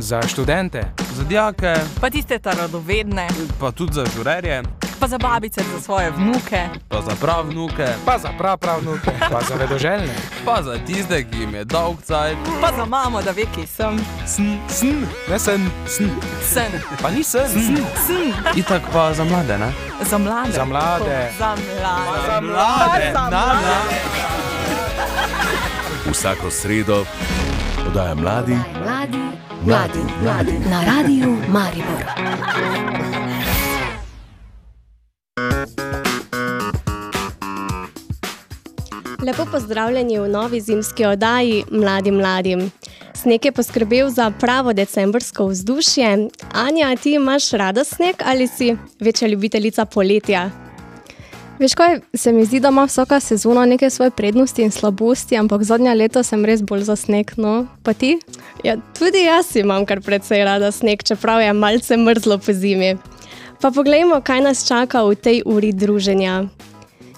Za študente, za dijake, pa tiste radovedne, pa tudi za žurerje, pa za babice, za svoje vnuke, pa za prav vnuke, pa za prav prav vnuke, pa za vedoželjne, pa za tiste, ki jim je dolg cajt, pa za mamo, da ve, ki sem. Sn, sn, ne sen, sn. Sen. Pa ni sen, sn. sn. Itak pa za mlade, ne? Za mlade. Za mlade. Za mlade. Za mlade. Za mlade. Vsako sredo podaja mladi, mladi, mladi, mladi na radiju Maribor. Lepo pozdravljeni v novi zimski oddaji Mladim mladim. Sneg je poskrbel za pravo decembrsko vzdušje. Anja, ti imaš rada sneg ali si večja ljubiteljica poletja? Veš kaj, se mi zdi, da ima vsaka sezona neke svoje prednosti in slabosti, ampak zadnja leta sem res bolj za sneg, no, pa ti? Ja, tudi jaz imam kar precej rada sneg, čeprav je malce mrzlo po zimi. Pa poglejmo, kaj nas čaka v tej uri druženja.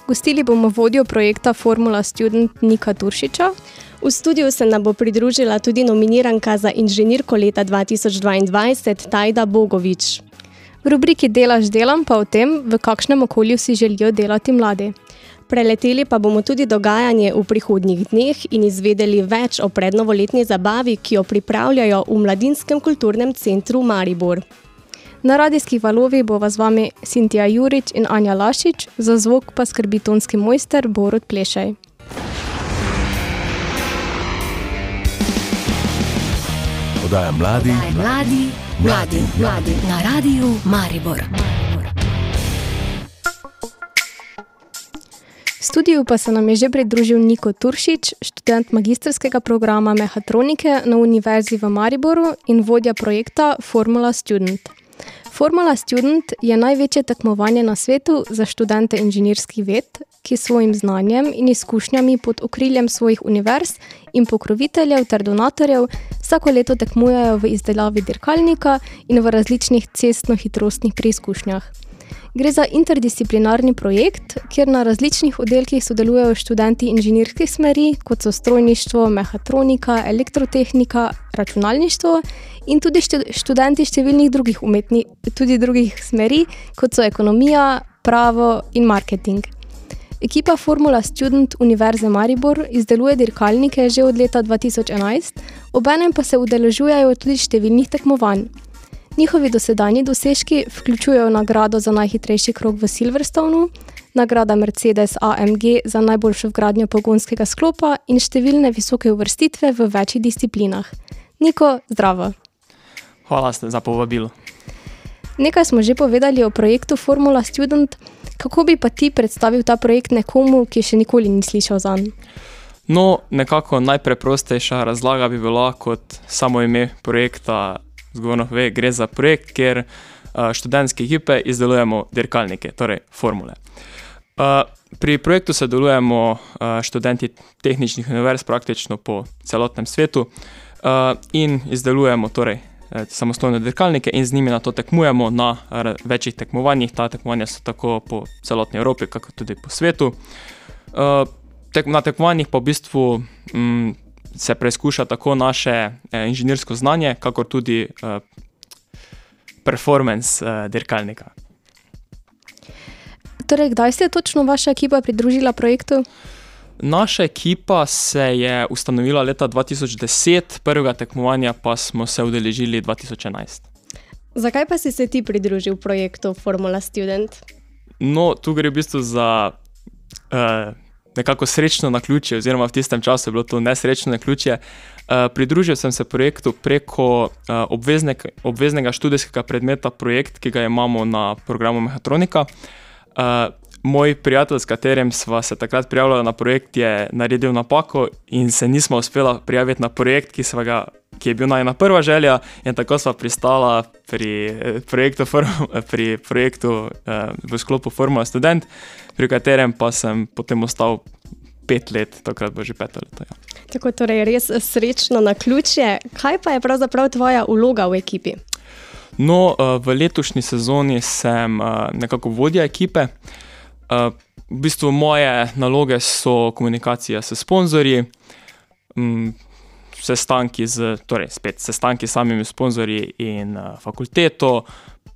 Gostili bomo vodjo projekta Formula Student Nika Turšiča. V studiu se nam bo pridružila tudi nominiranka za inženirko leta 2022 Tajda Bogovič. V rubriki Delaš delam pa o tem, v kakšnem okolju si želijo delati mladi. Preleteli pa bomo tudi dogajanje v prihodnjih dneh in izvedeli več o prednovoletni zabavi, ki jo pripravljajo v Mladinskem kulturnem centru Maribor. Na radijskih valovih bova z vami Sintija Jurič in Anja Lašič, za zvok pa skrbi tonski mojster Borod Plešaj. Podaja mladi, mladi, mladi, mladi na radiju Maribor. V studiu pa se nam je že pridružil Niko Turšič, študent magistrskega programa mehatronike na Univerzi v Mariboru in vodja projekta Formula Student. Formula Student je največje tekmovanje na svetu za študente inženirskih ved, ki svojim znanjem in izkušnjami pod okriljem svojih univerz in pokroviteljev ter donatorjev vsako leto tekmujejo v izdelavi dirkalnika in v različnih cestno-hitrostnih preizkušnjah. Gre za interdisciplinarni projekt, kjer na različnih oddelkih sodelujejo študenti inženirskih smeri, kot so strojništvo, mehatronika, elektrotehnika, računalništvo in tudi študenti številnih drugih umetnih, tudi drugih smeri, kot so ekonomija, pravo in marketing. Ekipa Formula Student Univerze Maribor izdeluje dirkalnike že od leta 2011, obenem pa se udeležujejo tudi številnih tekmovanj. Njihovi dosedanji dosežki vključujejo nagrado za najhitrejši krog v Silverstonu, nagrada Mercedes AMG za najboljšo vgradnjo pogonskega sklopa in številne visoke uvrstitve v večjih disciplinah. Niko, zdravo! Hvala za povabilo. Nekaj smo že povedali o projektu Formula Student, kako bi pa ti predstavil ta projekt nekomu, ki še nikoli ni slišal za njim? No, nekako najpreprostejša razlaga bi bila kot samo ime projekta zgodno ve, gre za projekt, kjer uh, študentske ekipe izdelujemo dirkalnike, torej formule. Uh, pri projektu sodelujemo uh, študenti tehničnih univerz praktično po celotnem svetu uh, in izdelujemo torej, samostojne dirkalnike in z njimi na to tekmujemo na večjih tekmovanjih. Ta tekmovanja so tako po celotni Evropi, kako tudi po svetu. Na tekmovanjih pa v bistvu um, se preizkuša tako naše eh, inženirsko znanje, kakor tudi eh, performance eh, dirkalnika. Torej, kdaj se je točno vaša ekipa pridružila projektu? Naša ekipa se je ustanovila leta 2010, prvega tekmovanja pa smo se udeležili 2011. Zakaj pa si se ti pridružil projektu Formula Student? No, tu gre v bistvu za uh, nekako srečno na ključe, oziroma v tistem času je bilo to nesrečno na ključe. Uh, pridružil sem se projektu preko uh, obvezne, obveznega študijskega predmeta, projekt, ki ga imamo na programu Mehatronika. Uh, moj prijatelj, s katerim smo se takrat prijavili na projekt, je naredil napako in se nismo uspeli prijaviti na projekt, ki, ga, ki je bil najna prva želja, in tako smo pristala pri projektu, pri projektu uh, v sklopu Formula Student, pri katerem pa sem potem ostal. Pet let, takrat bo že peto leto. Ja. Tako torej, res srečno na ključje. Kaj pa je pravzaprav tvoja vloga v ekipi? No, v letošnji sezoni sem nekako vodja ekipe. V bistvu moje naloge so komunikacija s sponzorji, sestanki z, torej spet sestanki s samimi sponzorji in uh, fakulteto,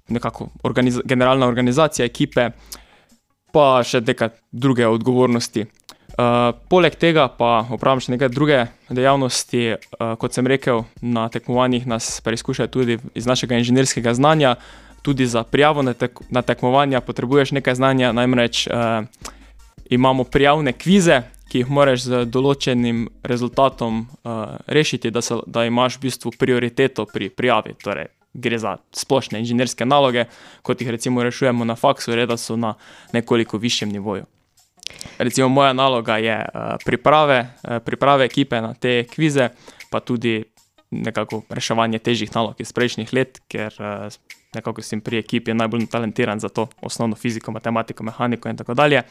nekako organiz generalna organizacija ekipe, pa še nekaj druge odgovornosti. Uh, poleg tega pa opravim še nekaj druge dejavnosti. Uh, kot sem rekel, na tekmovanjih nas preizkušajo tudi iz našega inženirskega znanja. Tudi za prijavo na, tek na tekmovanja potrebuješ nekaj znanja, namreč uh, imamo prijavne kvize, ki jih moraš z določenim rezultatom uh, rešiti, da, se, da imaš v bistvu prioriteto pri prijavi. Torej, gre za splošne inženirske naloge, kot jih recimo rešujemo na faksu, reda so na nekoliko višjem nivoju. Recimo, moja naloga je uh, priprave, uh, priprave ekipe na te kvize, pa tudi nekako reševanje težjih nalog iz prejšnjih let, ker uh, nekako sem pri ekipi najbolj talentiran za to osnovno fiziko, matematiko, mehaniko in tako dalje.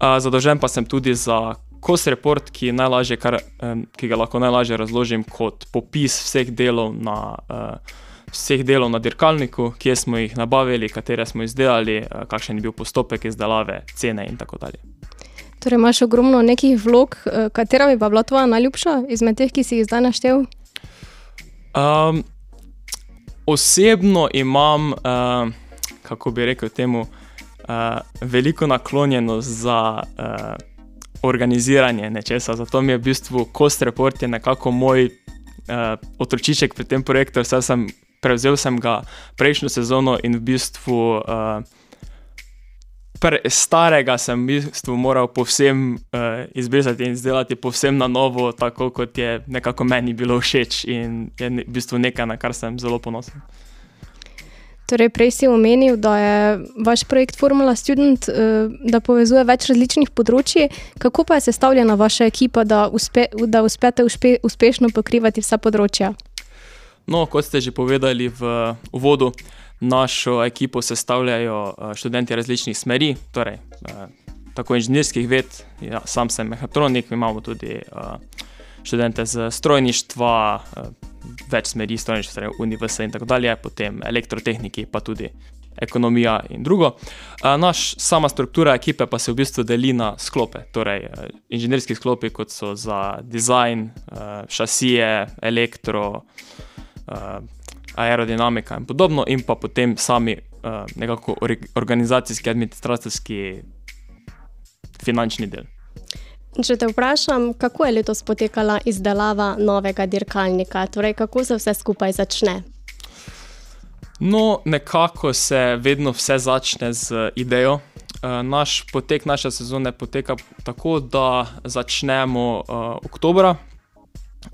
Zadolžen pa sem tudi za kos report, ki, kar, um, ki ga lahko najlažje razložim kot popis vseh delov na. Uh, vseh delov na dirkalniku, kje smo jih nabavili, katere smo izdelali, eh, kakšen je bil postopek izdelave, cene in tako dalje. Torej, imaš ogromno nekih vlog, eh, katera bi bila tvoja najljubša izmed teh, ki si jih zdaj naštel? Um, osebno imam, uh, kako bi rekel, temu, uh, veliko naklonjenost za uh, organiziranje nečesa. Zato mi je v bistvu Cost Report nekako moj uh, otročiček pri tem projektu, sem prevzel sem ga prejšnjo sezono in v bistvu uh, starega sem v bistvu moral povsem uh, izbrisati in izdelati povsem na novo, tako kot je nekako meni bilo všeč in je v bistvu nekaj, na kar sem zelo ponosen. Torej, prej si omenil, da je vaš projekt Formula Student, da povezuje več različnih področji. Kako pa je sestavljena vaša ekipa, da, uspe, da uspete uspe, uspešno pokrivati vsa področja? No, kot ste že povedali v uvodu, našo ekipo sestavljajo eh, študenti različnih smeri, torej eh, tako inženirskih ved, ja, sam sem mehatronik, imamo tudi eh, študente z strojništva, več smeri, strojništva, torej UNIVS in tako dalje, potem elektrotehniki, pa tudi ekonomija in drugo. Naš sama struktura ekipe pa se v bistvu deli na sklope, torej inženirski sklopi, kot so za dizajn, šasije, elektro aerodinamika in podobno, in pa potem sami uh, nekako organizacijski, administracijski, finančni del. Če te vprašam, kako je letos potekala izdelava novega dirkalnika, torej kako se vse skupaj začne? No, nekako se vedno vse začne z idejo. Naš potek naše sezone poteka tako, da začnemo uh, oktobra,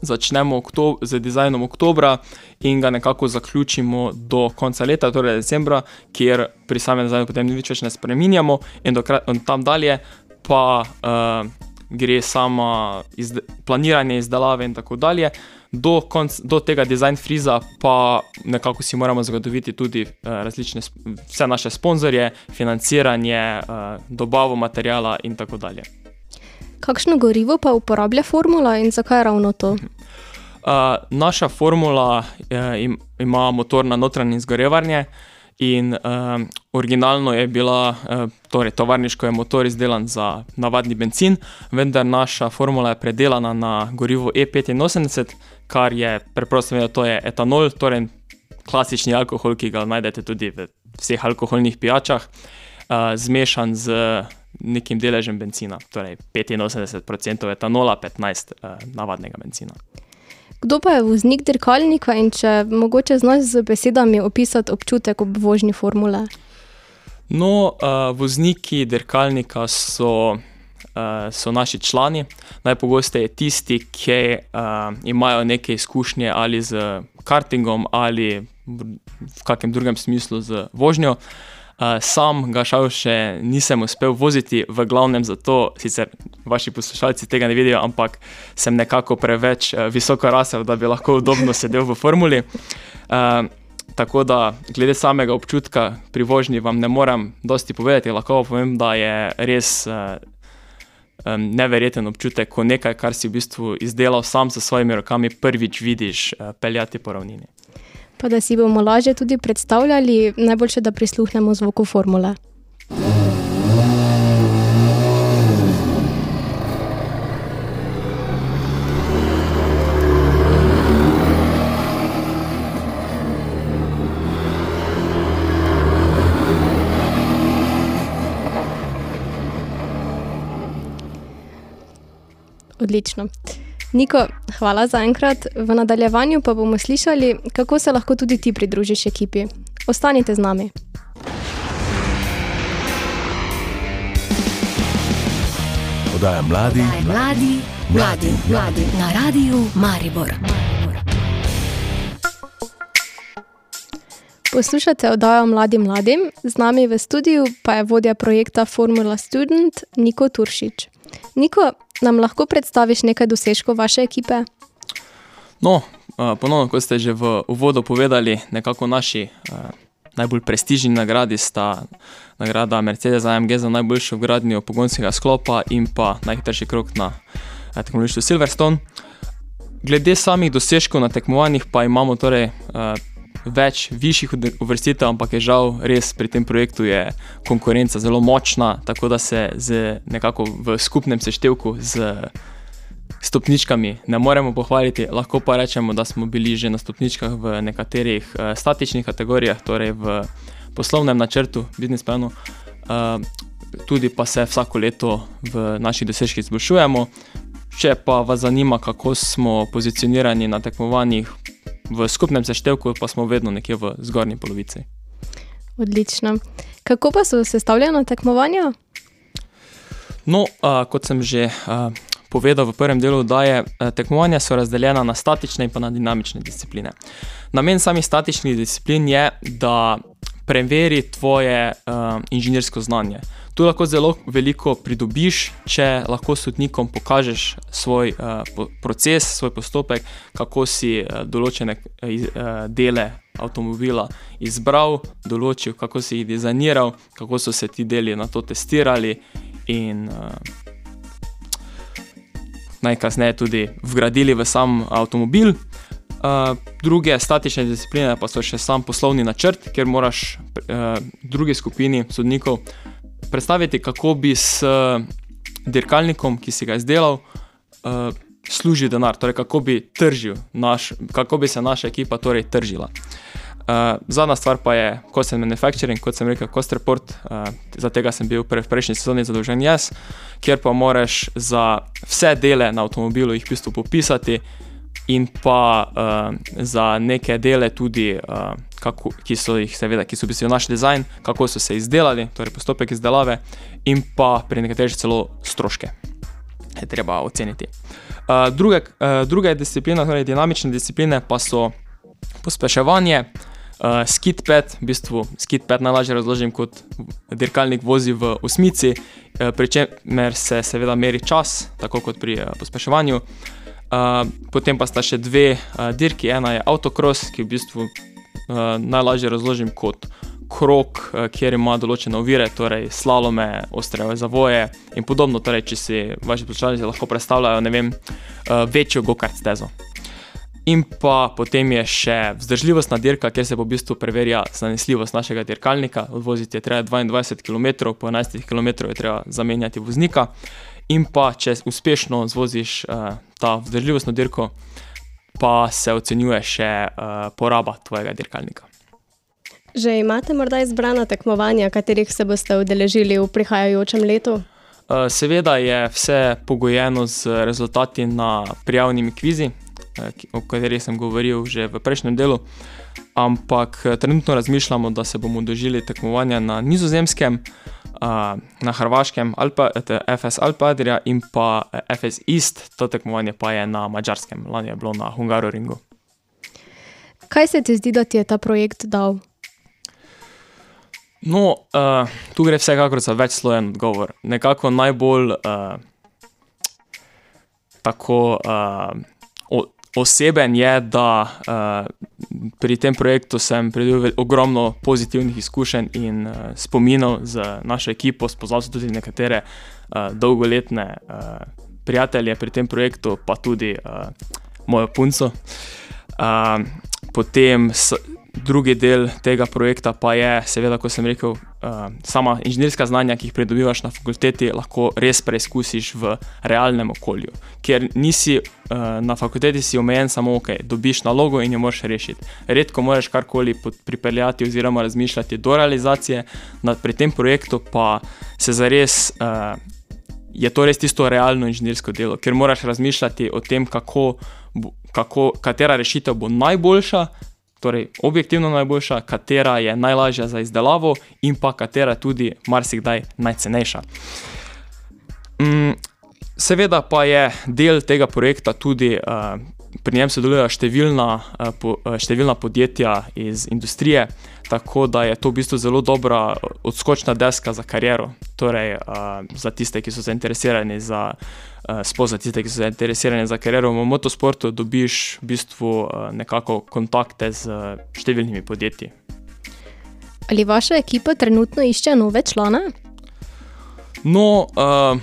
začnemo z dizajnom oktobra in ga nekako zaključimo do konca leta, torej decembra, kjer pri samem dizajnu potem nič več ne spremenjamo, in, in tam dalje pa uh, gre samo izde planiranje izdelave in tako dalje. Do, konc, do tega design friza pa nekako si moramo zagotoviti tudi uh, različne, vse naše sponzorje, financiranje, uh, dobavo materijala in tako dalje. Kakšno gorivo pa uporablja formula in zakaj ravno to? Uh, naša formula uh, ima motor na notranje izgorevanje. In uh, originalno je bila, uh, torej tovarniško je motor izdelan za navadni benzin, vendar naša formula je predelana na gorivo E85, kar je preprosto, da to je etanol, torej klasični alkohol, ki ga najdete tudi v vseh alkoholnih pijačah, uh, zmešan z nekim deležem benzina, torej 85% etanola, 15% uh, navadnega benzina. Kdo pa je voznik dirkalnika in če mogoče znaš z besedami opisati občutek ob vožnji formule? No, uh, vozniki dirkalnika so, uh, so naši člani, najpogosteje tisti, ki uh, imajo neke izkušnje ali z kartingom ali v kakšnem drugem smislu z vožnjo. Uh, sam ga šal še nisem uspel voziti, v glavnem zato, sicer vaši poslušalci tega ne vidijo, ampak sem nekako preveč uh, visoko rasel, da bi lahko udobno sedel v formuli. Uh, tako da, glede samega občutka pri vožnji, vam ne morem dosti povedati, lahko povem, da je res. Uh, Neverjeten občutek, ko nekaj, kar si v bistvu izdelal sam s svojimi rokami, prvič vidiš peljati po ravnini. Pa da si bomo lažje tudi predstavljali, najboljše, da prisluhnemo zvoku formule. Odlično. Niko, hvala za enkrat. V nadaljevanju pa bomo slišali, kako se lahko tudi ti pridružiš ekipi. Ostanite z nami. Oddaja mladi, Mladi, mladi, mladi na radiju Maribor. Poslušate oddajo Mladim mladim, z nami v studiu pa je vodja projekta Formula Student Niko Turšič. Niko, nam lahko predstaviš nekaj dosežkov vaše ekipe? No, uh, ponovno, kot ste že v uvodu povedali, nekako naši uh, najbolj prestižni nagradi sta nagrada Mercedes AMG za najboljšo gradnjo pogonskega sklopa in pa najhitrejši krok na uh, tekmovališču Silverstone. Glede samih dosežkov na tekmovanjih pa imamo torej več višjih uvrstitev, ampak je žal res pri tem projektu je konkurenca zelo močna, tako da se z nekako v skupnem seštevku z stopničkami ne moremo pohvaliti, lahko pa rečemo, da smo bili že na stopničkah v nekaterih uh, statičnih kategorijah, torej v poslovnem načrtu, business planu. Uh, tudi pa se vsako leto v naših dosežkih izboljšujemo. Če pa vas zanima, kako smo pozicionirani na tekmovanjih v skupnem seštevku, pa smo vedno nekje v zgornji polovici. Odlično. Kako pa so sestavljena tekmovanja? No, uh, kot sem že uh, povedal v prvem delu, da je tekmovanja so razdeljena na statične in pa na dinamične discipline. Namen samih statičnih disciplin je, da preveri tvoje uh, inženirsko znanje. Tu lahko zelo veliko pridobiš, če lahko sodnikom pokažeš svoj uh, po proces, svoj postopek, kako si uh, določene uh, dele avtomobila izbral, določil, kako si jih dizajniral, kako so se ti deli na to testirali in uh, najkasneje tudi vgradili v sam avtomobil. Uh, druge statične discipline pa so še sam poslovni načrt, kjer moraš uh, drugi skupini sodnikov predstaviti, kako bi s uh, dirkalnikom, ki si ga izdelal, uh, služil denar, torej kako bi, tržil naš, kako bi se naša ekipa torej tržila. Uh, zadnja stvar pa je cost and manufacturing, kot sem rekel, cost report, uh, za tega sem bil pre, v prejšnji sezoni zadolžen jaz, kjer pa moraš za vse dele na avtomobilu jih v bistvu popisati in pa uh, za neke dele tudi, uh, kako, ki so jih seveda, ki so bistvu naš dizajn, kako so se izdelali, torej postopek izdelave in pa pri nekaterih celo stroške. Je treba oceniti. Uh, druge, uh, druge discipline, torej dinamične discipline, pa so pospeševanje, uh, skidpad, v bistvu skidpad najlažje razložim kot dirkalnik vozi v osmici, uh, pri čemer se seveda meri čas, tako kot pri uh, pospeševanju. Uh, potem pa sta še dve uh, dirki, ena je autocross, ki v bistvu uh, najlažje razložim kot krok, uh, kjer ima določene ovire, torej slalome, ostre zavoje in podobno. Torej, če si vaši poslušalci lahko predstavljajo, ne vem, uh, večjo go-kart stezo. In pa potem je še vzdržljivostna dirka, kjer se v bistvu preverja zanesljivost našega dirkalnika. Odvoziti je treba 22 km, po 11 km je treba zamenjati voznika. In pa če uspešno zvoziš uh, ta vzdržljivostno dirko, pa se ocenjuje še uh, poraba tvojega dirkalnika. Že imate morda izbrana tekmovanja, katerih se boste udeležili v prihajajočem letu? Uh, seveda je vse pogojeno z rezultati na prijavnimi kvizi, o katerih sem govoril že v prejšnjem delu. Ampak trenutno razmišljamo, da se bomo dožili tekmovanja na Nizozemskem, na Hrvaškem, Alpa, FS Alpadria in pa FS East, to tekmovanje pa je na Mačarskem, lani je bilo na Hungaroringu. Kaj se ti zdi, da ti je ta projekt dal? No, uh, tu gre vsekakor za večslojen odgovor. Nekako najbolj uh, tako. Uh, oseben je, da uh, pri tem projektu sem pridobil ogromno pozitivnih izkušenj in uh, spominov z našo ekipo, spoznal sem tudi nekatere uh, dolgoletne uh, prijatelje pri tem projektu, pa tudi uh, mojo punco. Uh, potem drugi del tega projekta pa je, seveda, kot sem rekel, uh, sama inženirska znanja, ki jih pridobivaš na fakulteti, lahko res preizkusiš v realnem okolju. Ker nisi uh, na fakulteti si omejen samo, ok, dobiš nalogo in jo moraš rešiti. Redko moraš karkoli pripeljati oziroma razmišljati do realizacije, nad pri tem projektu pa se zares uh, je to res tisto realno inženirsko delo, ker moraš razmišljati o tem, kako, kako, katera rešitev bo najboljša, torej objektivno najboljša, katera je najlažja za izdelavo in pa katera tudi marsikdaj najcenejša. Mm, seveda pa je del tega projekta tudi, uh, pri njem sodelujejo številna, po, uh, številna podjetja iz industrije, tako da je to v bistvu zelo dobra odskočna deska za kariero. Torej, za tiste, ki so zainteresirani za. Uh, Sploh za tiste, ki so zainteresirani za kariero v motosportu, dobiš v bistvu uh, nekako kontakte z uh, številnimi podjetji. Ali vaša ekipa trenutno išče nove člane? No, uh,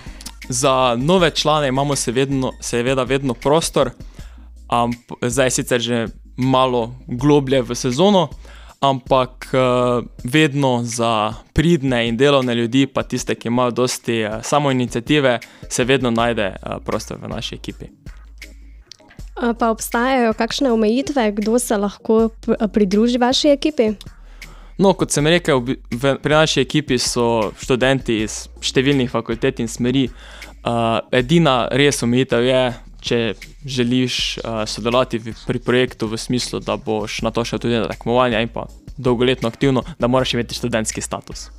za nove člane imamo seveda, seveda vedno prostor, amp, zdaj sicer že malo globlje v sezono, ampak uh, vedno za pridne in delovne ljudi, pa tiste, ki imajo dosti uh, samoinicijative, se vedno najde uh, prostor v naši ekipi. Pa obstajajo kakšne omejitve, kdo se lahko pr- pridruži vaši ekipi? No, kot sem rekel, v, pri naši ekipi so študenti iz številnih fakultet in smeri. Uh, edina res omejitev je, če želiš uh, sodelovati v, pri projektu v smislu, da boš na to šel tudi na tekmovanja in pa dolgoletno aktivno, da moraš imeti študentski status.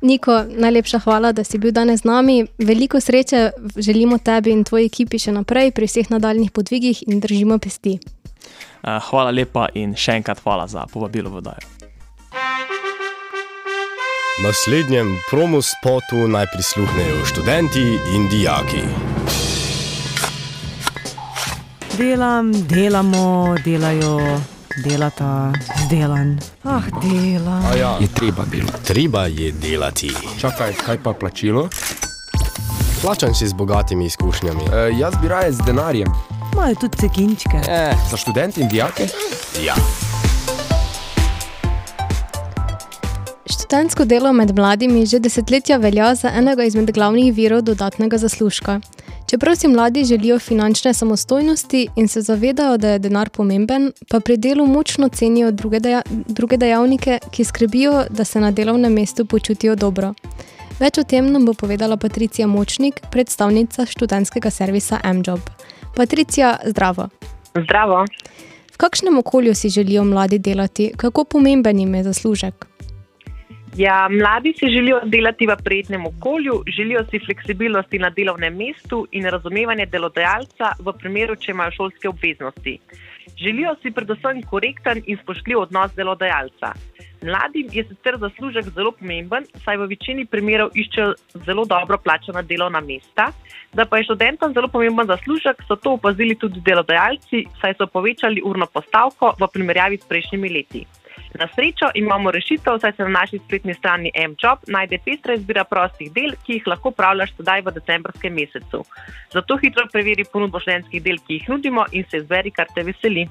Niko, najlepša hvala, da si bil danes z nami. Veliko sreče želimo tebi in tvoji ekipi še naprej pri vseh nadaljnih podvigih in držimo pesti. Uh, hvala lepa in še enkrat hvala za povabilo v oddajo. Naslednjem promo spotu naj prisluhnejo študenti in dijaki. Delam, delamo, delajo, delata, zdelan. Ah, delam. ja. Je treba bilo. Treba je delati. Čakaj, kaj pa plačilo? Plačan si z bogatimi izkušnjami. E, jaz bi raje z denarjem. Imajo tudi cekinčke. E, za študente in dijake? Ja. Študentsko delo med mladimi že desetletja velja za enega izmed glavnih virov dodatnega zaslužka. Čeprav si mladi želijo finančne samostojnosti in se zavedajo, da je denar pomemben, pa pri delu močno cenijo druge, deja druge dejavnike, ki skrbijo, da se na delovnem mestu počutijo dobro. Več o tem nam bo povedala Patricija Močnik, predstavnica študentskega servisa MJOB. Patricija, zdravo. Zdravo. V kakšnem okolju si želijo mladi delati, kako pomemben jim je zaslužek? Ja, mladi si želijo delati v prijetnem okolju, želijo si fleksibilnosti na delovnem mestu in razumevanje delodajalca v primeru, če imajo šolske obveznosti. Želijo si predvsem korekten in spoštljiv odnos delodajalca. Mladim je sicer zaslužek zelo pomemben, saj v večini primerov iščejo zelo dobro plačana delovna mesta. Da pa je študentom zelo pomemben zaslužek, so to opazili tudi delodajalci, saj so povečali urno postavko v primerjavi s prejšnjimi leti. Na srečo imamo rešitev, saj se na naši spletni strani MJOB najde pestra izbira prostih del, ki jih lahko upravljaš sedaj v decembrskem mesecu. Zato hitro preveri ponudbo študentskih del, ki jih nudimo in se izberi, kar te veseli.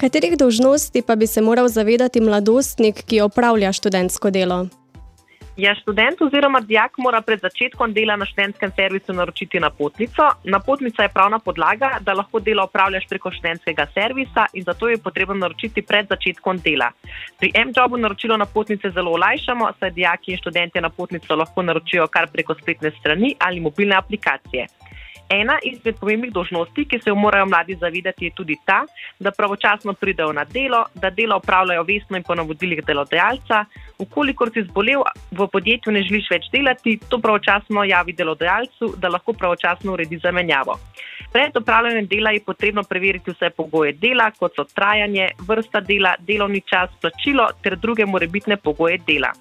Katerih dolžnosti pa bi se moral zavedati mladostnik, ki opravlja študentsko delo? Ja, študent oziroma dijak mora pred začetkom dela na študentskem servisu naročiti napotnico. Napotnica je pravna podlaga, da lahko delo opravljaš preko študentskega servisa in zato je potrebno naročiti pred začetkom dela. Pri MJOB-u naročilo napotnice zelo olajšamo, saj dijaki in študenti napotnico lahko naročijo kar preko spletne strani ali mobilne aplikacije. Ena izmed pomembnih dožnosti, ki se jo morajo mladi zavedati, je tudi ta, da pravočasno pridejo na delo, da delo opravljajo vestno in po navodilih delodajalca. Ukolikor si zbolel v podjetju, ne želiš več delati, to pravočasno javi delodajalcu, da lahko pravočasno uredi zamenjavo. Pred opravljanjem dela je potrebno preveriti vse pogoje dela, kot so trajanje, vrsta dela, delovni čas, plačilo ter druge morebitne pogoje dela.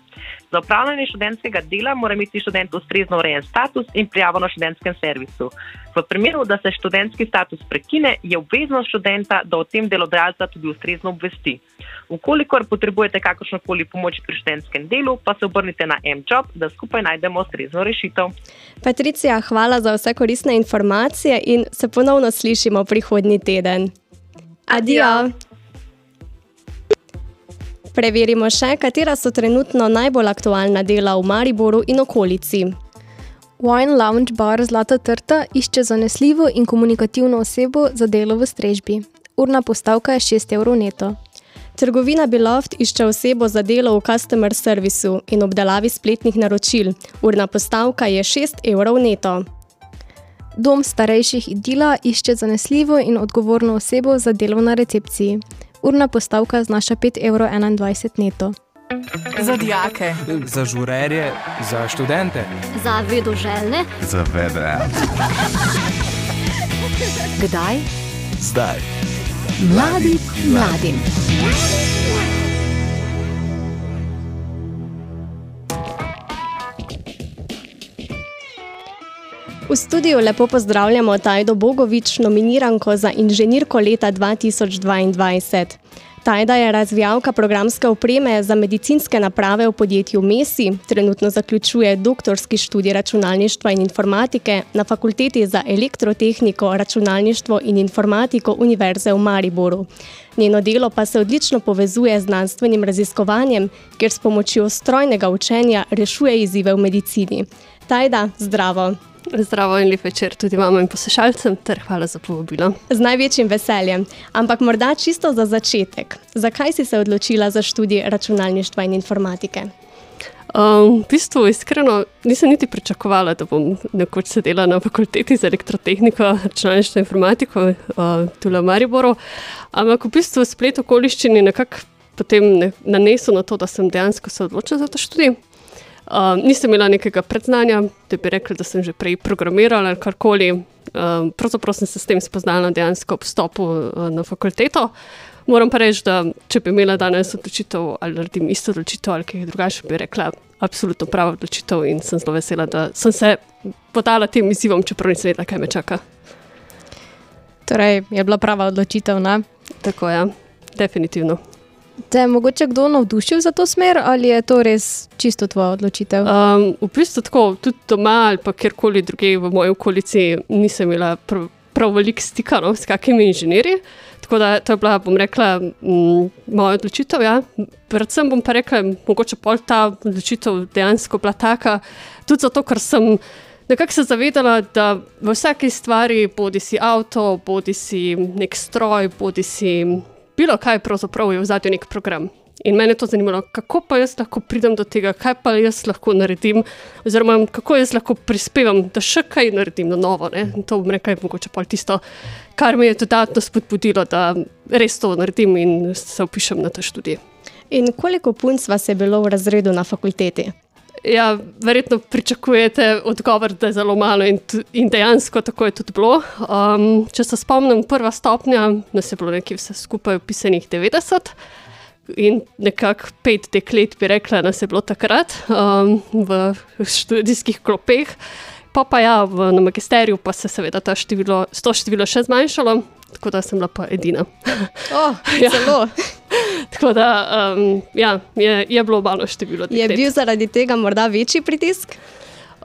Za upravljanje študentskega dela mora imeti študent ustrezno urejen status in prijavo na študentskem servisu. V primeru, da se študentski status prekine, je obveznost študenta, da o tem delodajalca tudi ustrezno obvesti. Ukolikor potrebujete kakršno koli pomoč pri študentskem delu, pa se obrnite na MJOB, da skupaj najdemo ustrezno rešitev. Patricija, hvala za vse koristne informacije in se ponovno slišimo prihodnji teden. Adijo! Preverimo še, katera so trenutno najbolj aktualna dela v Mariboru in okolici. Wine Lounge Bar Zlata Trta išče zanesljivo in komunikativno osebo za delo v strežbi. Urna postavka je 6 evrov neto. Trgovina Beloft išče osebo za delo v customer servisu in obdelavi spletnih naročil. Urna postavka je 6 evrov neto. Dom starejših Idila išče zanesljivo in odgovorno osebo za delo na recepciji. Urna postavka znaša 5,21 evrov neto. Za dijake. Za žurerje. Za študente. Za vedoželjne. Za vedre. Kdaj? Zdaj. Mladi mladim. V studiu lepo pozdravljamo Tajdo Bogovič, nominiranko za inženirko leta 2022. Tajda je razvijalka programske opreme za medicinske naprave v podjetju MESI, trenutno zaključuje doktorski študij računalništva in informatike na Fakulteti za elektrotehniko, računalništvo in informatiko Univerze v Mariboru. Njeno delo pa se odlično povezuje z znanstvenim raziskovanjem, kjer s pomočjo strojnega učenja rešuje izzive v medicini. Tajda, zdravo! Zdravo in lep večer tudi vam in poslušalcem, ter hvala za povabilo. Z največjim veseljem. Ampak morda čisto za začetek. Zakaj si se odločila za študij računalništva in informatike? Um, v bistvu, iskreno, nisem niti pričakovala, da bom nekoč sedela na fakulteti za elektrotehniko, računalništvo in informatiko uh, tukaj v Mariboru. Ampak v bistvu splet okoliščin je nekako potem ne, nanesel na to, da sem dejansko se odločila za ta študij. Um, nisem imela nekega predznanja, da bi rekla, da sem že prej programirala ali karkoli. Um, pravzaprav sem se s tem spoznala dejansko ob vstopu uh, na fakulteto. Moram pa reči, da če bi imela danes odločitev ali naredim isto odločitev ali kaj drugače, bi rekla, absolutno prava odločitev in sem zelo vesela, da sem se podala tem izzivom, čeprav nisem vedela, kaj me čaka. Torej, je bila prava odločitev, ne? Tako je, ja. definitivno. Te je mogoče kdo navdušil za to smer ali je to res čisto tvoja odločitev? Um, v bistvu tako, tudi doma ali pa kjerkoli drugje v moji okolici nisem imela prav, prav veliko stika no, s kakimi inženirji. Tako da to je bila, bom rekla, m, moja odločitev. Ja. Predvsem bom pa rekla, mogoče pol ta odločitev dejansko bila taka, tudi zato, ker sem nekako se zavedala, da v vsaki stvari, bodi si avto, bodi si nek stroj, bodi si bilo kaj, pravzaprav je v zadju nek program. In mene je to zanimalo, kako pa jaz lahko pridem do tega, kaj pa jaz lahko naredim, oziroma kako jaz lahko prispevam, da še kaj naredim na novo. Ne? In to bom rekel, mogoče pa tisto, kar me je dodatno spodbudilo, da res to naredim in se upišem na ta študij. In koliko punc vas je bilo v razredu na fakulteti? Ja, verjetno pričakujete odgovor, da je zelo malo, in, in dejansko tako je tudi bilo. Um, če se spomnim, prva stopnja, nas je bilo nekje vse skupaj upisanih 90. In nekako pet deklet, bi rekla, nas je bilo takrat um, v študijskih klopeh. Pa pa ja, v, na magisteriju pa se seveda ta število, to število še zmanjšalo, tako da sem bila pa edina. Oh, Ja. zelo. Tako da um, ja, je, je bilo malo število Je deklet. bil zaradi tega morda večji pritisk?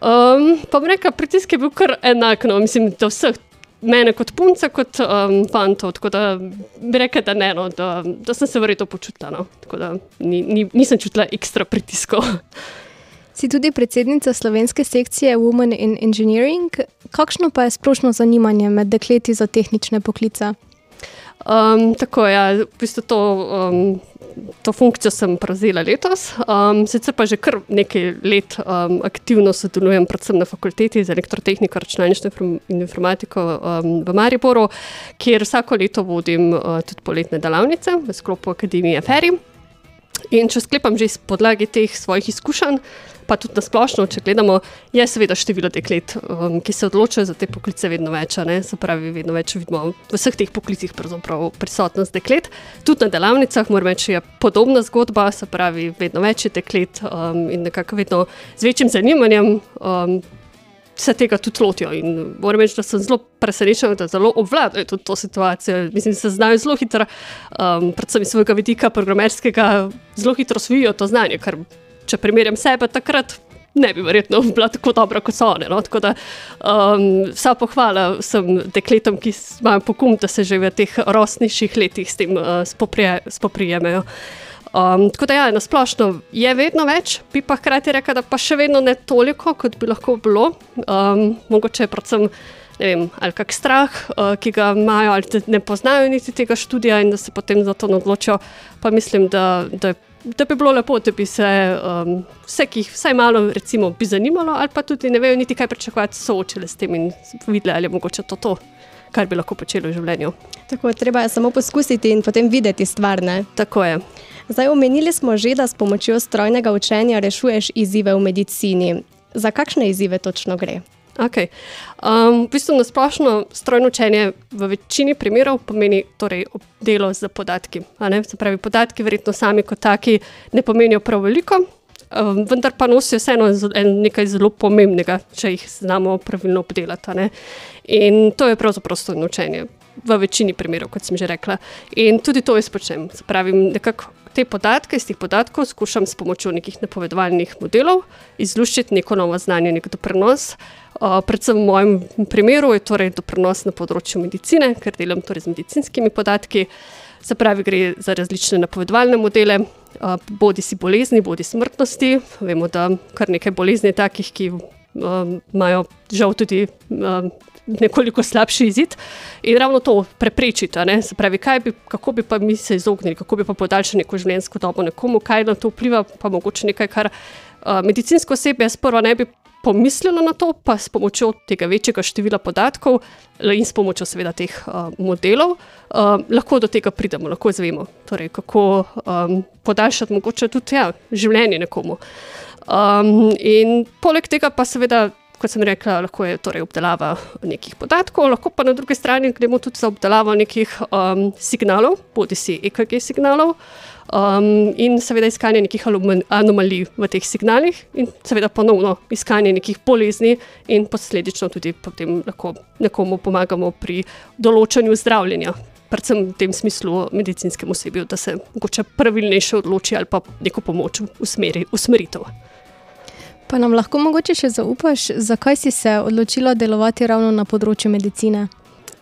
Um, pa bi rekla, pritisk je bil kar enak, no, mislim, do vseh. Mene kot punce, kot um, fantov, tako da bi rekla, da ne, no, da, da sem se verjetno počutila. No. Tako da ni, ni, nisem čutila ekstra pritiskov. Si tudi predsednica slovenske sekcije Women in Engineering. Kakšno pa je splošno zanimanje med dekleti za tehnične poklice? Um, tako je, ja, v bistvu to, um, to funkcijo sem prevzela letos, um, sicer pa že kar nekaj let um, aktivno sodelujem, predvsem na fakulteti za elektrotehniko, računalništvo in informatiko um, v Mariboru, kjer vsako leto vodim uh, tudi poletne delavnice v sklopu Akademije Feri. In če sklepam že iz podlagi teh svojih izkušenj, pa tudi na splošno, če gledamo, je seveda število deklet, um, ki se odločajo za te poklice, vedno več. Se pravi, vedno več vidimo v vseh teh poklicih prisotnost deklet. Tudi na delavnicah, moram reči, je podobna zgodba, se pravi, vedno več je deklet um, in nekako vedno z večjim zanimanjem. Um, Se tega tudi lotijo. In moram reči, da sem zelo presenečen, da zelo obvladajo tudi to situacijo. Mislim, da se znajo zelo hitro, um, predvsem iz svojega vidika programerskega, zelo hitro osvojijo to znanje. Kar, če primerjam sebe, takrat ne bi verjetno bila tako dobra kot so one. No? Tako da um, vsa pohvala vsem dekletom, ki imajo pogum, da se že v teh rosnejših letih s tem uh, spoprije, spoprijemajo. Um, tako da, ja, na splošno je vedno več, bi pa hkrati rekla, da pa še vedno ne toliko, kot bi lahko bilo. Um, mogoče je predvsem vem, ali kak strah, uh, ki ga imajo, ali ne poznajo niti tega študija in da se potem za to odločijo. Pa mislim, da, da, da bi bilo lepo, da bi se um, vse, ki jih vsaj malo recimo, bi zanimalo, ali pa tudi ne vejo niti kaj pričakovati, soočili s tem in videli, ali je mogoče to to. Kar bi lahko počeli v življenju. Tako treba je samo poskusiti in potem videti stvar. Ne? Tako je. Zdaj, omenili smo že, da s pomočjo strojnega učenja rešuješ izzive v medicini. Za kakšne izzive točno gre? Okay. Um, v bistvu na splošno strojno učenje v večini primerov pomeni torej, delo z podatki. Se pravi, podatki, verjetno sami kot taki, ne pomenijo prav veliko, um, vendar pa nosijo vseeno nekaj zelo pomembnega, če jih znamo pravilno obdelati. In to je pravzaprost strojno učenje. V večini primerov, kot sem že rekla. In tudi to jaz počnem. Pravi, nekako te podatke, iz teh podatkov skušam s pomočjo nekih napovedovalnih modelov izluščiti neko novo znanje, nek doprinos. Uh, predvsem v mojem primeru je torej doprinos na področju medicine, ker delam torej z medicinskimi podatki. Se pravi, gre za različne napovedovalne modele, bodi si bolezni, bodi smrtnosti. Vemo, da kar nekaj bolezni je takih, ki imajo žal tudi nekoliko slabši izid in ravno to preprečiti. Se pravi, bi, kako bi pa mi se izognili, kako bi pa podaljšali neko življenjsko dobo nekomu, kaj na to vpliva, pa mogoče nekaj, kar medicinsko osebje sprva ne bi. Pomislilo na to, pa s pomočjo tega večjega števila podatkov in s pomočjo, seveda, teh uh, modelov, uh, lahko do tega pridemo, lahko izvemo, torej, kako um, podaljšati mogoče tudi ja, življenje nekomu. Um, in poleg tega, pa seveda, kot sem rekla, lahko je torej obdelava nekih podatkov, lahko pa na drugi strani gremo tudi za obdelavo nekih um, signalov, bodi si EKG signalov. Um, in seveda iskanje nekih anomalij v teh signalih, in seveda ponovno iskanje nekih bolezni, in posledično tudi potem lahko nekomu pomagamo pri določanju zdravljenja, predvsem v tem smislu medicinskemu osebju, da se morda pravilnejše odloči ali pa neko pomoč usmeri, usmeritev. Pa nam lahko mogoče še zaupaš, zakaj si se odločila delovati ravno na področju medicine?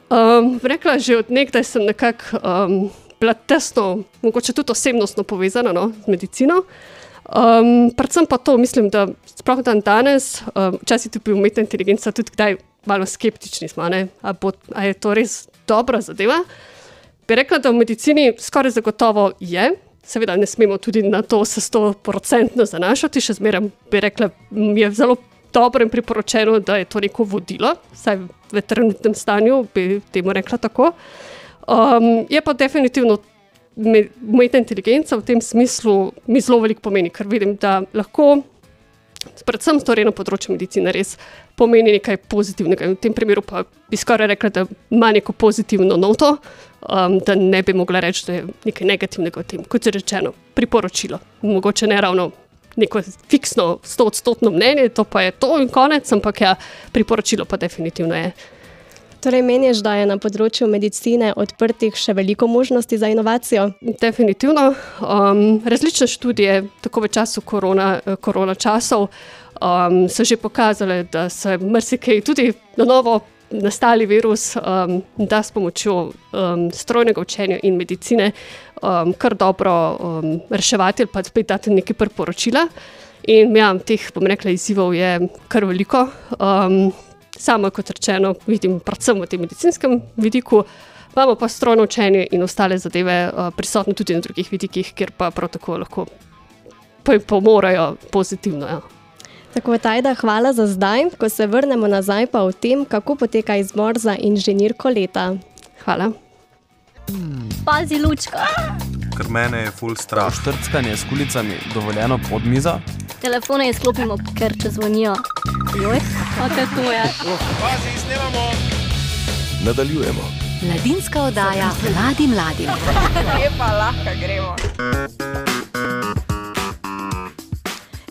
Um, rekla že od nekdaj sem nekako um, bila tesno, mogoče tudi osebnostno povezana no, z medicino. Um, predvsem pa to, mislim, da sploh dan danes, um, včasih tudi umetna inteligenca, tudi kdaj malo skeptični smo, ali je to res dobra zadeva. Bi rekla, da v medicini skoraj zagotovo je, seveda ne smemo tudi na to se sto procentno zanašati, še zmeraj bi rekla, mi je zelo dobro in priporočeno, da je to neko vodilo, vsaj v trenutnem stanju bi temu rekla tako. Um, je pa definitivno umetna inteligenca v tem smislu mi zelo veliko pomeni, ker vidim, da lahko, predvsem torej na področju medicine, res pomeni nekaj pozitivnega. In v tem primeru pa bi skoraj rekla, da ima neko pozitivno noto, um, da ne bi mogla reči, da je nekaj negativnega v tem. Kot je rečeno, priporočilo. Mogoče ne ravno neko fiksno, stotodstotno mnenje, to pa je to in konec, ampak ja, priporočilo pa definitivno je. Torej, meniš, da je na področju medicine odprtih še veliko možnosti za inovacijo? Definitivno. Um, različne študije, tako v času korona, korona časov, um, so že pokazale, da se marsikaj tudi na novo nastali virus, um, da s pomočjo um, strojnega učenja in medicine um, kar dobro um, reševati ali pa spet dati nekaj priporočila. In ja, teh, bom rekla, izzivov je kar veliko. Um, samo, kot rečeno, vidim predvsem v tem medicinskem vidiku. Imamo pa strojno učenje in ostale zadeve uh, prisotne tudi na drugih vidikih, kjer pa prav tako lahko pomorajo pozitivno. Ja. Tako tajda, hvala za zdaj. Ko se vrnemo nazaj, pa o tem, kako poteka izbor za inženirko leta. Hvala. Pazi, lučka. Ker mene je full strah. Štrckanje s kulicami dovoljeno pod mizo. Telefone izklopimo, ker če zvonijo. Joj, kaj to je? Pazi, snemamo. Nadaljujemo. Mladinska oddaja mladi mladim. Lepa, lahko gremo.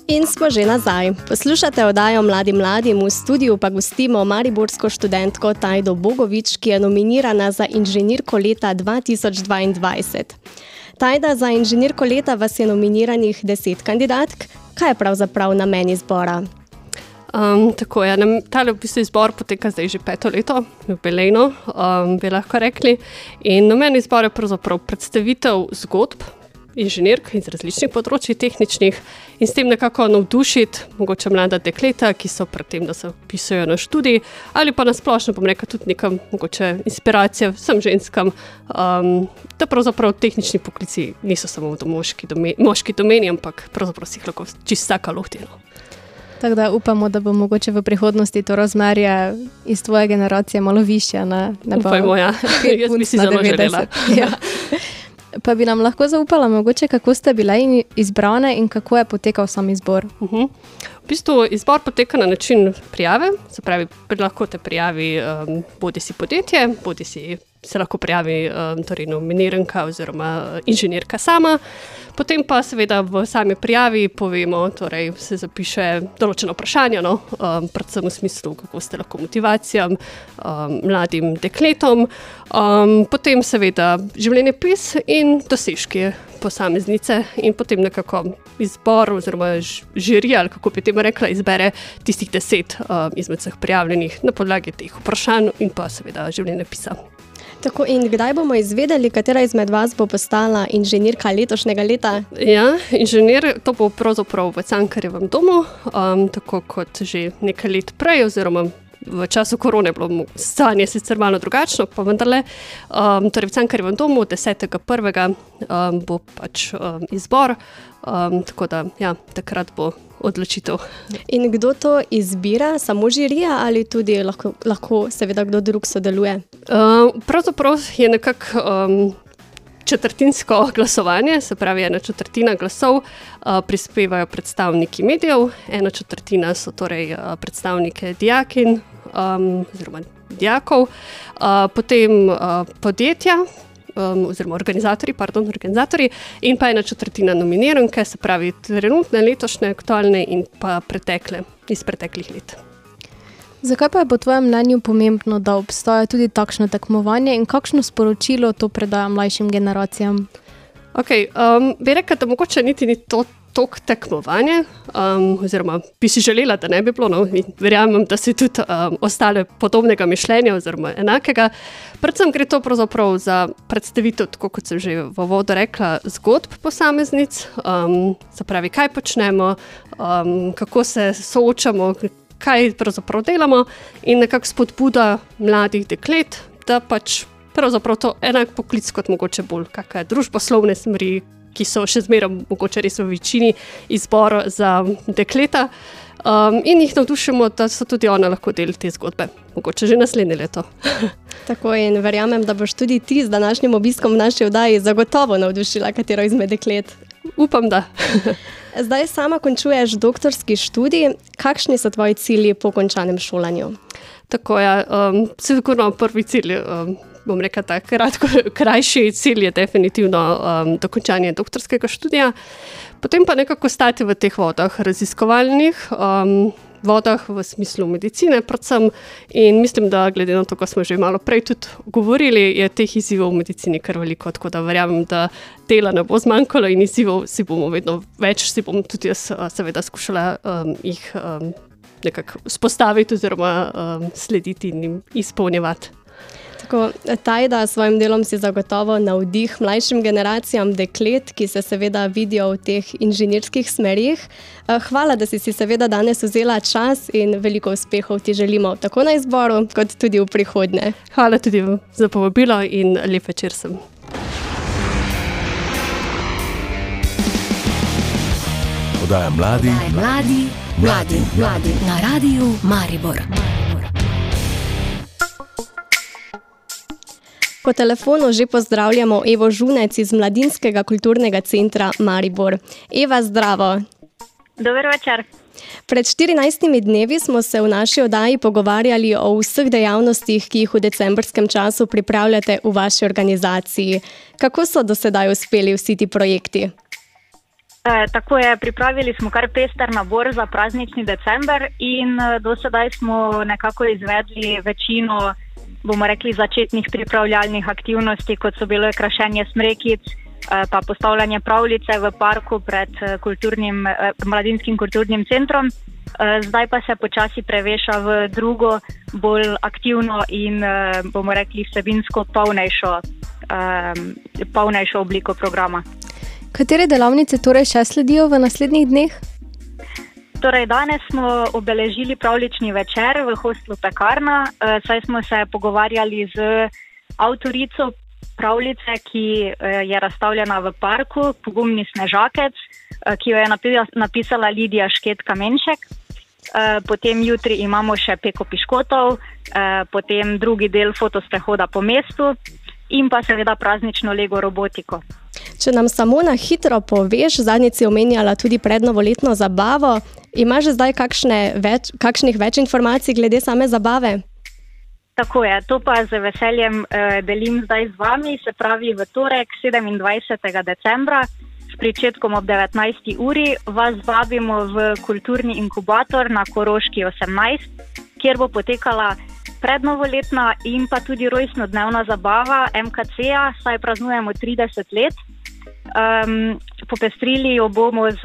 In smo že nazaj. Poslušate oddajo Mladi mladim, v studiu pa gostimo mariborsko študentko Tajdo Bogovič, ki je nominirana za inženirko leta 2022. Tajda, za inženirko leta vas je nominiranih deset kandidatk. Kaj je pravzaprav namen izbora? Um, tako je, ta v bistvu izbor poteka zdaj že peto leto, jubilejno, um, bi lahko rekli. In namen izbora je pravzaprav predstavitev zgodb inženirk iz različnih področji, tehničnih, in s tem nekako navdušiti mogoče mlada dekleta, ki so pred tem, da se upisujejo na študij, ali pa nasplošno, bom rekel, tudi nekam mogoče inspiracija vsem ženskam, um, da pravzaprav tehnični poklici niso samo v moški, domen, moški domeni, ampak pravzaprav si jih lahko čisto vsaka lohtina. Tako da upamo, da bo mogoče v prihodnosti to razmerje iz tvoje generacije malo više. Ne, ne Upajmo, ja. Jaz bi si zelo želela. ja. Pa bi nam lahko zaupala, mogoče, kako ste bile izbrane in kako je potekal sam izbor? Uh -huh. V bistvu izbor poteka na način prijave, se pravi, lahko te prijavi um, bodi si podjetje, bodi si se lahko prijavi um, torej nominiranka oziroma uh, inženirka sama. Potem pa seveda v sami prijavi povemo, torej se zapiše določeno vprašanje, no, um, predvsem v smislu, kako ste lahko motivacijam, um, mladim dekletom, um, potem seveda življenjepis in dosežki posameznice in potem nekako izbor oziroma žirija, ali kako bi temu rekla, izbere tistih deset um, izmed vseh prijavljenih na podlagi teh vprašanj in pa seveda življenjepisa. Tako in kdaj bomo izvedeli, katera izmed vas bo postala inženirka letošnjega leta? Ja, inženir, to bo pravzaprav v Cankarjevem domu, um, tako kot že nekaj let prej, oziroma v času korone bilo stanje sicer malo drugačno, pa vendarle. Um, torej v Cankarjevem domu 10.1. Um, bo pač um, izbor, um, tako da ja, takrat bo odločitev. In kdo to izbira, samo žirija ali tudi lahko, lahko seveda kdo drug sodeluje? Uh, pravzaprav je nekako. Um, Četrtinsko glasovanje, se pravi, ena četrtina glasov uh, prispevajo predstavniki medijev, ena četrtina so torej uh, predstavniki dijakin um, oziroma dijakov, uh, potem uh, podjetja, um, oziroma organizatorji, pardon, organizatorji, in pa ena četrtina nominiranke, se pravi, trenutne, letošnje, aktualne in pa pretekle, iz preteklih let. Zakaj pa je po tvojem mnenju pomembno, da obstaja tudi takšno tekmovanje in kakšno sporočilo to predaja mlajšim generacijam? Okay, um, bi rekel, da mogoče niti ni to tok tekmovanje, um, oziroma bi si želela, da ne bi bilo, no, verjamem, da si tudi um, ostale podobnega mišljenja oziroma enakega. Predvsem gre to pravzaprav za predstavitev, tako kot sem že v vodu rekla, zgodb posameznic, um, se pravi, kaj počnemo, um, kako se soočamo, kaj pravzaprav delamo in nekako spodbuda mladih deklet, da pač. Pravzaprav to enak poklic kot mogoče bolj kakšne družboslovne smeri, ki so še zmeraj, mogoče res v večini, izbor za dekleta. Um, in jih navdušimo, da so tudi one lahko del te zgodbe, mogoče že naslednje leto. Tako in verjamem, da boš tudi ti z današnjim obiskom v naši oddaji zagotovo navdušila katero izmed deklet. Upam, da. Zdaj sama končuješ doktorski študij. Kakšni so tvoji cilji po končanem šolanju? Tako je, ja, um, sigurno prvi cilj. Um, bom rekel, da kratko, krajši cilj je definitivno um, dokončanje doktorskega študija, potem pa nekako stati v teh vodah, raziskovalnih. Um, Vodah v smislu medicine, predvsem. In mislim, da glede na to, kar smo že malo prej tudi govorili, je teh izzivov v medicini kar veliko. Tako da verjamem, da dela ne bo zmanjkalo in izzivov si bomo vedno več, si bom tudi jaz, seveda, skušala um, jih um, nekako spostaviti oziroma um, slediti in jim izpolnjevati. Tako, Tajda s svojim delom si zagotovo navdih mlajšim generacijam deklet, ki se seveda vidijo v teh inženirskih smerih. Eh, hvala, da si si seveda danes vzela čas in veliko uspehov ti želimo tako na izboru, kot tudi v prihodnje. Hvala tudi za povabilo in lep večer sem. Podaja mladi, mladi, mladi, mladi na radiju Maribor. Po telefonu že pozdravljamo Evo Žunec iz Mladinskega kulturnega centra Maribor. Eva, zdravo. Dober večer. Pred 14 dnevi smo se v naši oddaji pogovarjali o vseh dejavnostih, ki jih v decembrskem času pripravljate v vaši organizaciji. Kako so do sedaj uspeli vsi ti projekti? E, tako je, pripravili smo kar pester nabor za praznični december in e, do sedaj smo nekako izvedli večino bomo rekli, začetnih pripravljalnih aktivnosti, kot so bile krašenje smrekic, eh, pa postavljanje pravljice v parku pred eh, kulturnim, eh, mladinskim kulturnim centrom. Zdaj pa se počasi preveša v drugo, bolj aktivno in bomo rekli vsebinsko polnejšo, polnejšo obliko programa. Katere delavnice torej še sledijo v naslednjih dneh? Torej, danes smo obeležili pravlični večer v hostlu Pekarna, eh, saj smo se pogovarjali z avtorico pravljice, ki eh, je razstavljena v parku, Pogumni snežakec, eh, ki jo je napi- napisala Lidija Šket Kamenšek. Eh, Potem jutri imamo še peko piškotov, potem drugi del fotosprehoda po mestu in pa seveda praznično Lego robotiko. Če nam samo na hitro poveš, zadnjič si omenjala tudi prednovoletno zabavo, imaš že zdaj več, kakšnih več informacij glede same zabave? Tako je, to pa z veseljem eh, delim zdaj z vami, se pravi v torek 27. decembra pričetkom ob 19. uri vas vabimo v kulturni inkubator na Koroški 18, kjer bo potekala prednovoletna in pa tudi rojstnodnevna zabava MKC-ja, saj praznujemo 30 let. Um, popestrili jo bomo z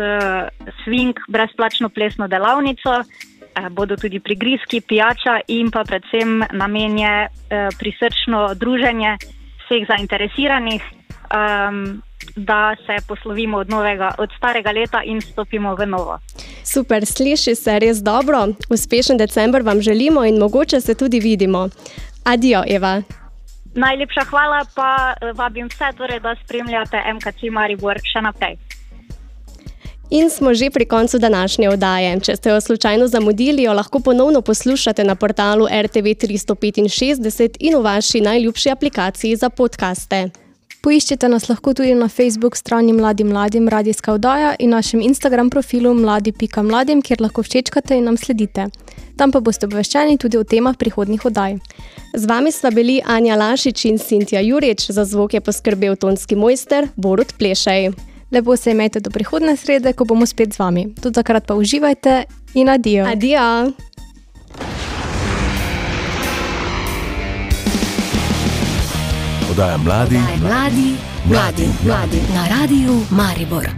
swing brezplačno plesno delavnico, eh, bodo tudi prigrizki, pijača in pa predvsem namen je eh, prisrčno druženje vseh zainteresiranih, um, da se poslovimo od, novega, od starega leta in stopimo v novo. Super, sliši se res dobro. Uspešen decembr vam želimo in mogoče se tudi vidimo. Adijo, Eva. Najlepša hvala, pa eh, vabim vse, torej, da spremljate MKC Maribor še naprej. In smo že pri koncu današnje oddaje. Če ste jo slučajno zamudili, jo lahko ponovno poslušate na portalu RTV 365 in v vaši najljubši aplikaciji za podkaste. Poiščete nas lahko tudi na Facebook strani Mladim Mladim Radijska oddaja in našem Instagram profilu mladi.mladim, kjer lahko všečkate in nam sledite. Tam pa boste obveščeni tudi o temah prihodnih oddaj. Z vami sva bili Anja Lašič in Sintja Jurič, za zvok je poskrbel tonski mojster Borut Plešej. Lepo se imejte do prihodne srede, ko bomo spet z vami. Do takrat pa uživajte in adijo. Adijo. Podaja mladi, Mladi, mladi, mladi. Na radiju Maribor.